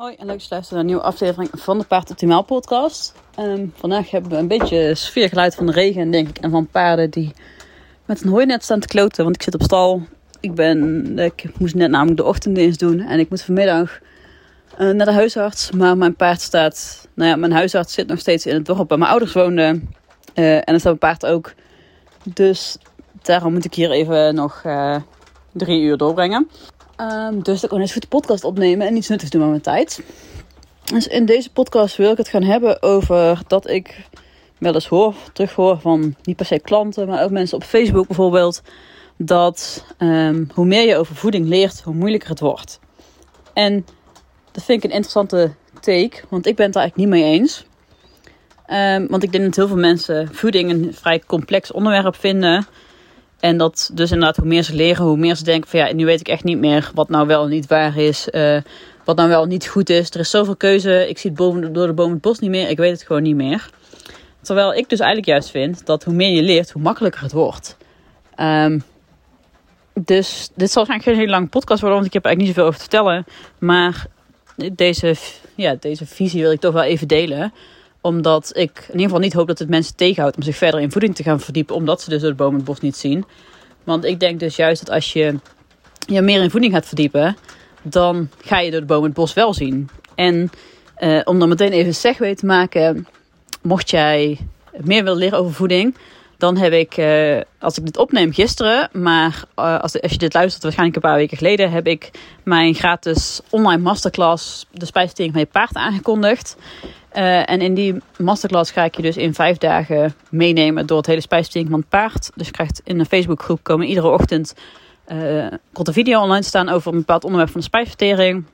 Hoi en leuk dat je naar een nieuwe aflevering van de Paard Optimaal podcast. Ehm, vandaag hebben we een beetje sfeergeluid van de regen, denk ik. En van paarden die met een hooinet staan te kloten. Want ik zit op stal. Ik, ben, ik moest net namelijk de ochtenddienst doen. En ik moet vanmiddag uh, naar de huisarts. Maar mijn paard staat... Nou ja, mijn huisarts zit nog steeds in het dorp waar mijn ouders woonden. Uh, en dan staat mijn paard ook. Dus daarom moet ik hier even nog uh, drie uur doorbrengen. Um, dus ik kan eens goed de podcast opnemen en iets nuttigs doen met mijn tijd. Dus in deze podcast wil ik het gaan hebben over dat ik wel eens hoor, terughoor van niet per se klanten, maar ook mensen op Facebook bijvoorbeeld. Dat um, hoe meer je over voeding leert, hoe moeilijker het wordt. En dat vind ik een interessante take, want ik ben het er eigenlijk niet mee eens. Um, want ik denk dat heel veel mensen voeding een vrij complex onderwerp vinden. En dat dus inderdaad, hoe meer ze leren, hoe meer ze denken van ja, nu weet ik echt niet meer wat nou wel niet waar is. Uh, wat nou wel niet goed is. Er is zoveel keuze. Ik zie het boven, door de boom het bos niet meer. Ik weet het gewoon niet meer. Terwijl ik dus eigenlijk juist vind dat hoe meer je leert, hoe makkelijker het wordt. Um, dus dit zal waarschijnlijk geen hele lange podcast worden, want ik heb eigenlijk niet zoveel over te vertellen. Maar deze, ja, deze visie wil ik toch wel even delen omdat ik in ieder geval niet hoop dat het mensen tegenhoudt om zich verder in voeding te gaan verdiepen. Omdat ze dus de boom het bos niet zien. Want ik denk dus juist dat als je je meer in voeding gaat verdiepen. Dan ga je door de boom het bos wel zien. En uh, om dan meteen even segway te maken. Mocht jij meer willen leren over voeding. Dan heb ik, uh, als ik dit opneem gisteren, maar uh, als, als je dit luistert, waarschijnlijk een paar weken geleden, heb ik mijn gratis online masterclass, de spijsvertering van je paard, aangekondigd. Uh, en in die masterclass ga ik je dus in vijf dagen meenemen door het hele spijsvertering van het paard. Dus je krijgt in een Facebookgroep komen iedere ochtend uh, een video online staan over een bepaald onderwerp van de spijsvertering.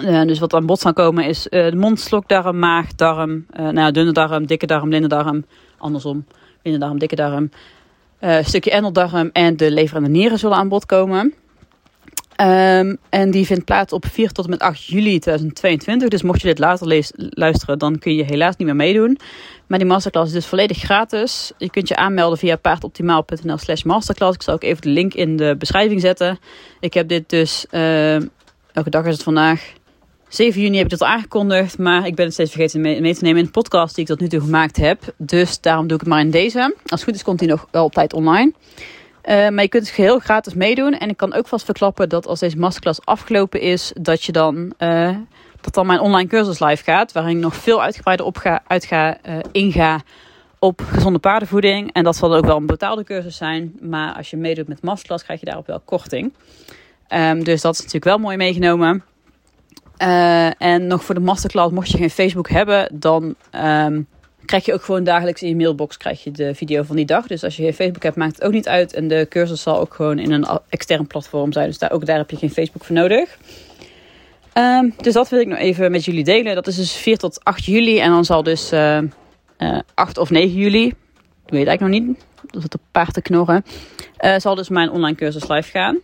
Uh, dus wat aan bod zal komen is de mond, slokdarm, maag, darm, nou dunne darm, dikke darm, dunne darm, andersom, dunne darm, dikke darm. een stukje endeldarm en de lever en de nieren zullen aan bod komen. Um, en die vindt plaats op 4 tot en met 8 juli 2022. Dus mocht je dit later luisteren, dan kun je helaas niet meer meedoen. Maar die masterclass is dus volledig gratis. Je kunt je aanmelden via paardoptimaal.nl slash masterclass. Ik zal ook even de link in de beschrijving zetten. Ik heb dit dus, uh, elke dag is het vandaag? 7 juni heb ik dit al aangekondigd, maar ik ben het steeds vergeten mee, te nemen in de podcast die ik tot nu toe gemaakt heb. Dus daarom doe ik het maar in deze. Als het goed is, komt die nog wel op tijd online. Uh, maar je kunt het geheel gratis meedoen. En ik kan ook vast verklappen dat als deze masterclass afgelopen is, dat je dan, uh, dat dan mijn online cursus live gaat. Waarin ik nog veel uitgebreider op ga, uh, inga op gezonde paardenvoeding. En dat zal ook wel een betaalde cursus zijn. Maar als je meedoet met masterclass, krijg je daarop wel korting. Um, dus dat is natuurlijk wel mooi meegenomen. En nog voor de masterclass, mocht je geen Facebook hebben, dan um, krijg je ook gewoon dagelijks in je mailbox krijg je de video van die dag. Dus als je geen Facebook hebt, maakt het ook niet uit. En de cursus zal ook gewoon in een extern platform zijn. Dus daar, ook daar heb je geen Facebook voor nodig. Um, dus dat wil ik nog even met jullie delen. Dat is dus 4 tot 8 juli. En dan zal dus uh, uh, 8 of 9 juli, ik weet eigenlijk nog niet, dat het op paard te knorren, zal dus mijn online cursus live gaan.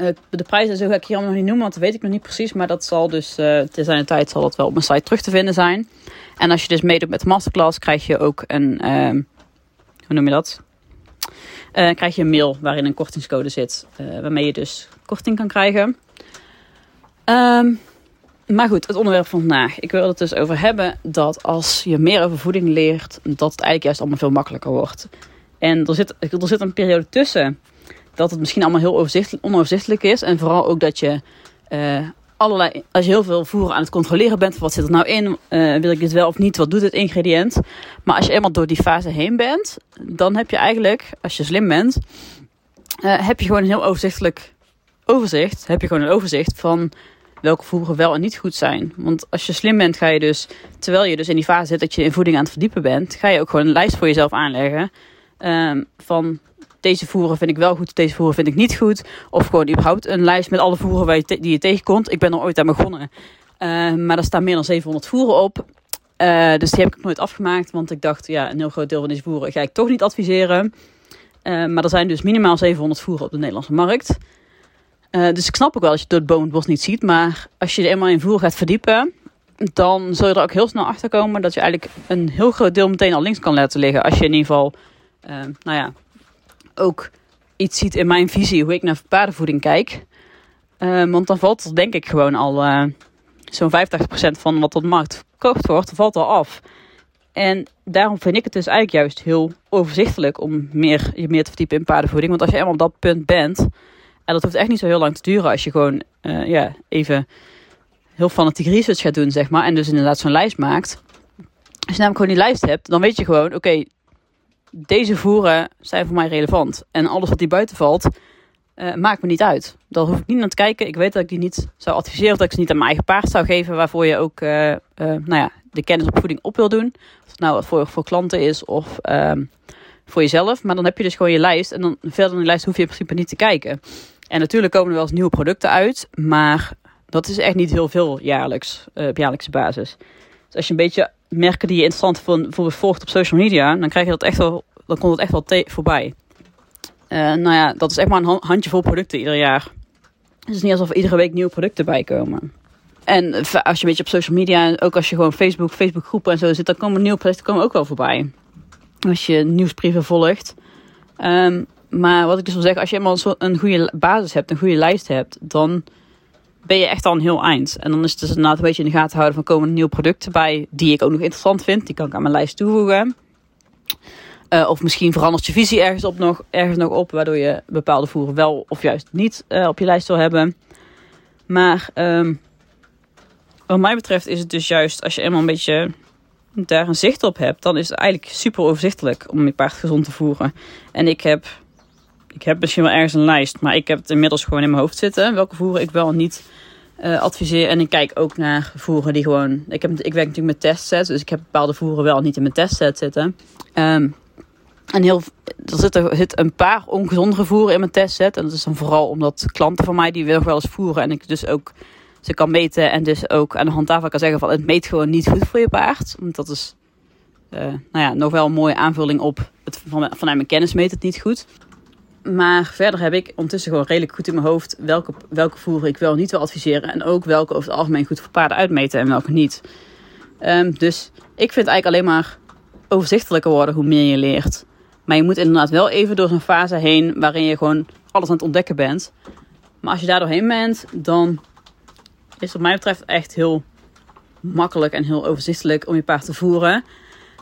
Uh, de prijzen zo ga ik hier allemaal niet noemen, want dat weet ik nog niet precies. Maar dat zal dus, uh, te zijn de tijd zal dat wel op mijn site terug te vinden zijn. En als je dus meedoet met de masterclass, krijg je ook een, uh, hoe noem je dat? Uh, krijg je een mail waarin een kortingscode zit, waarmee je dus korting kan krijgen. Um, maar goed, het onderwerp van vandaag. Ik wil het dus over hebben dat als je meer over voeding leert, dat het eigenlijk juist allemaal veel makkelijker wordt. En er zit, er zit een periode tussen dat het misschien allemaal heel overzichtelijk, onoverzichtelijk is. En vooral ook dat je uh, allerlei, als je heel veel voeren aan het controleren bent, wat zit er nou in? Uh, wil ik dit wel of niet? Wat doet het ingrediënt? Maar als je eenmaal door die fase heen bent, dan heb je eigenlijk, als je slim bent, uh, heb je gewoon een heel overzichtelijk overzicht. Heb je gewoon een overzicht van welke voeren wel en niet goed zijn. Want als je slim bent, ga je dus, terwijl je dus in die fase zit dat je in voeding aan het verdiepen bent, ga je ook gewoon een lijst voor jezelf aanleggen. Um, van deze voeren vind ik wel goed, deze voeren vind ik niet goed. Of gewoon überhaupt een lijst met alle voeren waar je die je tegenkomt. Ik ben er ooit aan begonnen. Uh, maar er staan meer dan 700 voeren op. Uh, dus die heb ik nooit afgemaakt. Want ik dacht, ja, een heel groot deel van deze voeren ga ik toch niet adviseren. Uh, maar er zijn dus minimaal 700 voeren op de Nederlandse markt. dus ik snap ook wel als je het door het niet ziet. Maar als je er eenmaal in voer gaat verdiepen, dan zul je er ook heel snel achter komen dat je eigenlijk een heel groot deel meteen al links kan laten liggen. Als je in ieder geval, nou ja, ook iets ziet in mijn visie, hoe ik naar paardenvoeding kijk. Uh, want dan valt denk ik gewoon al uh, zo'n 85% van wat op de markt verkocht wordt, valt al af. En daarom vind ik het dus eigenlijk juist heel overzichtelijk om meer, je meer te verdiepen in paardenvoeding. Want als je eenmaal op dat punt bent, en dat hoeft echt niet zo heel lang te duren als je gewoon uh, ja, even heel fanatiek research gaat doen, zeg maar. En dus inderdaad zo'n lijst maakt. Als je namelijk gewoon die lijst hebt, dan weet je gewoon, oké, deze voeren zijn voor mij relevant. En alles wat die buiten valt, uh, maakt me niet uit. Daar hoef ik niet naar te kijken. Ik weet dat ik die niet zou adviseren, dat ik ze niet aan mijn eigen paard zou geven, waarvoor je ook uh, uh, nou ja, de kennis op voeding op wil doen. Of het nou voor, voor klanten is of ehm, voor jezelf. Maar dan heb je dus gewoon je lijst. En dan verder in de lijst hoef je in principe niet te kijken. En natuurlijk komen er wel eens nieuwe producten uit. Maar dat is echt niet heel veel jaarlijks, op jaarlijkse basis. Dus als je een beetje merken die je interessant voor, volgt op social media, dan krijg je dat echt wel, dan komt het echt wel voorbij. Uh, nou ja, dat is echt maar een handjevol producten ieder jaar. Het is niet alsof er iedere week nieuwe producten bijkomen. En als je een beetje op social media, ook als je gewoon Facebook, Facebook groepen en zo zit, dan komen nieuwe producten komen ook wel voorbij. Als je nieuwsbrieven volgt. Um, maar wat ik dus wil zeggen, als je eenmaal een goede basis hebt, een goede lijst hebt, dan ben je echt al een heel eind. En dan is het dus inderdaad een beetje in de gaten houden van komen er nieuwe producten bij die ik ook nog interessant vind. Die kan ik aan mijn lijst toevoegen. Uh, of misschien verandert je visie ergens, op nog, ergens nog op, waardoor je bepaalde voeren wel of juist niet uh, op je lijst wil hebben. Maar um, wat mij betreft is het dus juist als je eenmaal een beetje daar een zicht op hebt, dan is het eigenlijk super overzichtelijk om je paard gezond te voeren. En ik heb, ik heb misschien wel ergens een lijst, maar ik heb het inmiddels gewoon in mijn hoofd zitten. Welke voeren ik wel niet uh, adviseer. En ik kijk ook naar voeren die gewoon. Ik, heb, ik werk natuurlijk met testsets, dus ik heb bepaalde voeren wel niet in mijn testset zitten. Um, en heel, er zit, er zit een paar ongezondere voeren in mijn testset. En dat is dan vooral omdat klanten van mij die willen wel eens voeren. En ik dus ook ze kan meten en dus ook aan de hand daarvan kan zeggen van het meet gewoon niet goed voor je paard. Want dat is uh, nou ja, nog wel een mooie aanvulling op het, van, vanuit mijn kennis meet het niet goed. Maar verder heb ik ondertussen gewoon redelijk goed in mijn hoofd welke, welke voeren ik wel niet wil adviseren. En ook welke over het algemeen goed voor paarden uitmeten en welke niet. Um, dus ik vind het eigenlijk alleen maar overzichtelijker worden hoe meer je leert. Maar je moet inderdaad wel even door zo'n fase heen waarin je gewoon alles aan het ontdekken bent. Maar als je daar doorheen bent, dan is wat mij betreft echt heel makkelijk en heel overzichtelijk om je paard te voeren.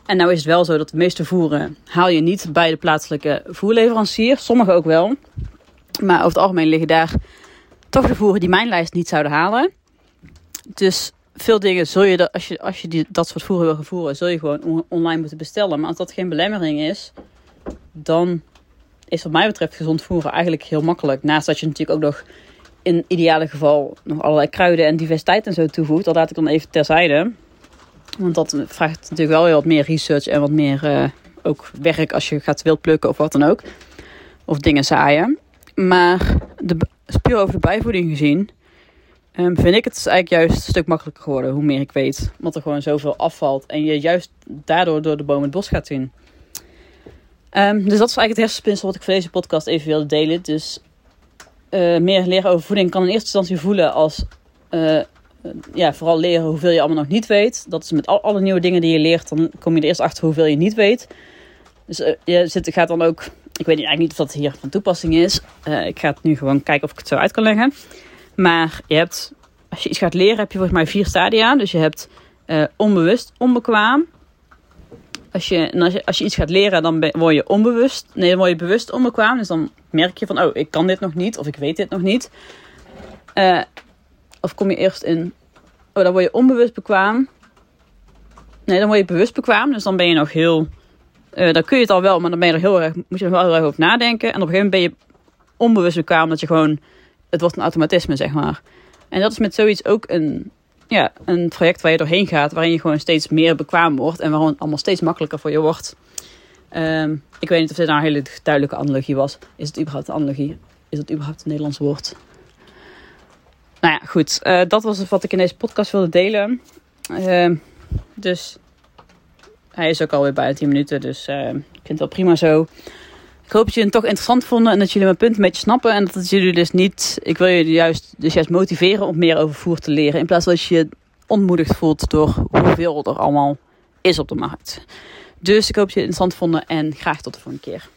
En nou is het wel zo dat de meeste voeren haal je niet bij de plaatselijke voerleverancier. Sommige ook wel. Maar over het algemeen liggen daar toch de voeren die mijn lijst niet zouden halen. Dus veel dingen zul je, als je, als je dat soort voeren wil gaan voeren, zul je gewoon online moeten bestellen. Maar als dat geen belemmering is, dan is wat mij betreft gezond voeren eigenlijk heel makkelijk. Naast dat je natuurlijk ook nog in ideale geval nog allerlei kruiden en diversiteit en zo toevoegt. Dat laat ik dan even terzijde. Want dat vraagt natuurlijk wel weer wat meer research en wat meer uh, ook werk als je gaat wild plukken of wat dan ook. Of dingen zaaien. Maar de, puur over de bijvoeding gezien, um, vind ik het dus eigenlijk juist een stuk makkelijker geworden hoe meer ik weet. Omdat er gewoon zoveel afvalt en je juist daardoor door de boom het bos gaat zien. Um, dus dat is eigenlijk het hersenspinsel wat ik voor deze podcast even wilde delen. Dus uh, meer leren over voeding kan in eerste instantie voelen als uh, ja, vooral leren hoeveel je allemaal nog niet weet. Dat is met al, alle nieuwe dingen die je leert, dan kom je er eerst achter hoeveel je niet weet. Dus uh, je zit, gaat dan ook, ik weet eigenlijk niet of dat hier van toepassing is. ik ga het nu gewoon kijken of ik het zo uit kan leggen. Maar je hebt, als je iets gaat leren, heb je volgens mij vier stadia. Dus je hebt onbewust, onbekwaam, als je, als je, als je iets gaat leren, dan word je onbewust. Nee, dan word je bewust onbekwaam. Dus dan merk je van, oh, ik kan dit nog niet. Of ik weet dit nog niet. Of kom je eerst in... Oh, dan word je onbewust bekwaam. Nee, dan word je bewust bekwaam. Dus dan ben je nog heel... Uh, dan kun je het al wel, maar dan ben je er heel erg, moet je er wel heel erg over nadenken. En op een gegeven moment ben je onbewust bekwaam. Dat je gewoon... Het wordt een automatisme, zeg maar. En dat is met zoiets ook een, ja, een traject waar je doorheen gaat, waarin je gewoon steeds meer bekwaam wordt en waarom het allemaal steeds makkelijker voor je wordt. Um, ik weet niet of dit nou een hele duidelijke analogie was. Is het überhaupt een analogie? Is het überhaupt een Nederlands woord? Nou ja, goed. Uh, dat was wat ik in deze podcast wilde delen. Uh, dus hij is ook alweer bijna 10 minuten, dus uh, ik vind het wel prima zo. Ik hoop dat jullie het toch interessant vonden en dat jullie mijn punt een beetje snappen. En dat jullie dus niet. Ik wil jullie juist, dus juist motiveren om meer over voer te leren. In plaats van dat je je ontmoedigd voelt door hoeveel er allemaal is op de markt. Dus ik hoop dat jullie het interessant vonden en graag tot de volgende keer.